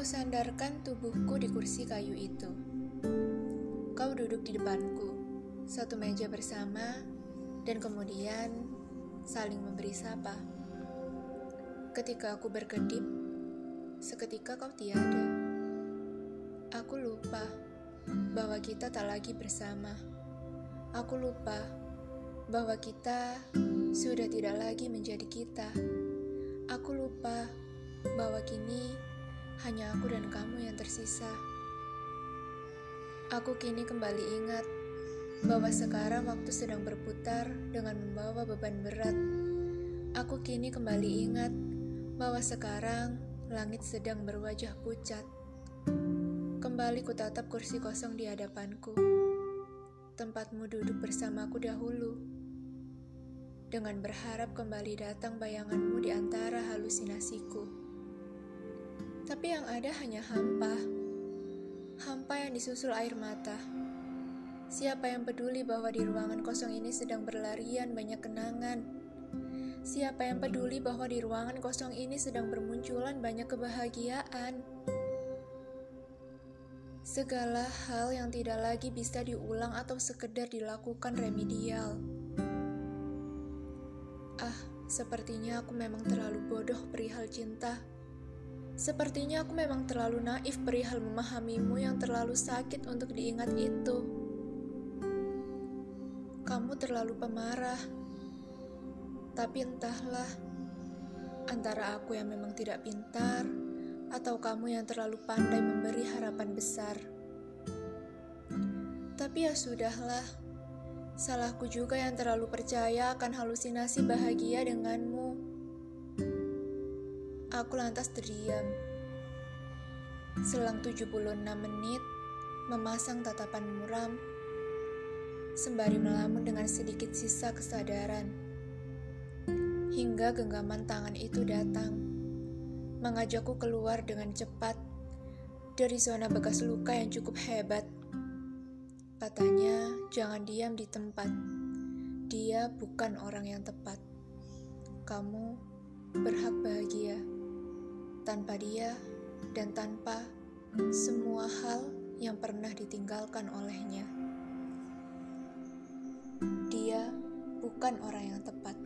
sandarkan tubuhku di kursi kayu itu. Kau duduk di depanku, satu meja bersama, dan kemudian saling memberi sapa. Ketika aku berkedip, seketika kau tiada. Aku lupa bahwa kita tak lagi bersama. Aku lupa bahwa kita sudah tidak lagi menjadi kita. Aku lupa bahwa kini hanya aku dan kamu yang tersisa. Aku kini kembali ingat bahwa sekarang waktu sedang berputar dengan membawa beban berat. Aku kini kembali ingat bahwa sekarang langit sedang berwajah pucat. Kembali kutatap kursi kosong di hadapanku. Tempatmu duduk bersamaku dahulu. Dengan berharap kembali datang bayanganmu di antara halusinasiku. Tapi yang ada hanya hampa. Hampa yang disusul air mata. Siapa yang peduli bahwa di ruangan kosong ini sedang berlarian banyak kenangan? Siapa yang peduli bahwa di ruangan kosong ini sedang bermunculan banyak kebahagiaan? Segala hal yang tidak lagi bisa diulang atau sekedar dilakukan remedial. Ah, sepertinya aku memang terlalu bodoh perihal cinta. Sepertinya aku memang terlalu naif perihal memahamimu yang terlalu sakit untuk diingat itu. Kamu terlalu pemarah. Tapi entahlah, antara aku yang memang tidak pintar atau kamu yang terlalu pandai memberi harapan besar. Tapi ya sudahlah, salahku juga yang terlalu percaya akan halusinasi bahagia denganmu. Aku lantas terdiam. Selang 76 menit, memasang tatapan muram, sembari melamun dengan sedikit sisa kesadaran. Hingga genggaman tangan itu datang, mengajakku keluar dengan cepat dari zona bekas luka yang cukup hebat. Katanya, jangan diam di tempat. Dia bukan orang yang tepat. Kamu berhak bahagia tanpa dia dan tanpa semua hal yang pernah ditinggalkan olehnya. Dia bukan orang yang tepat.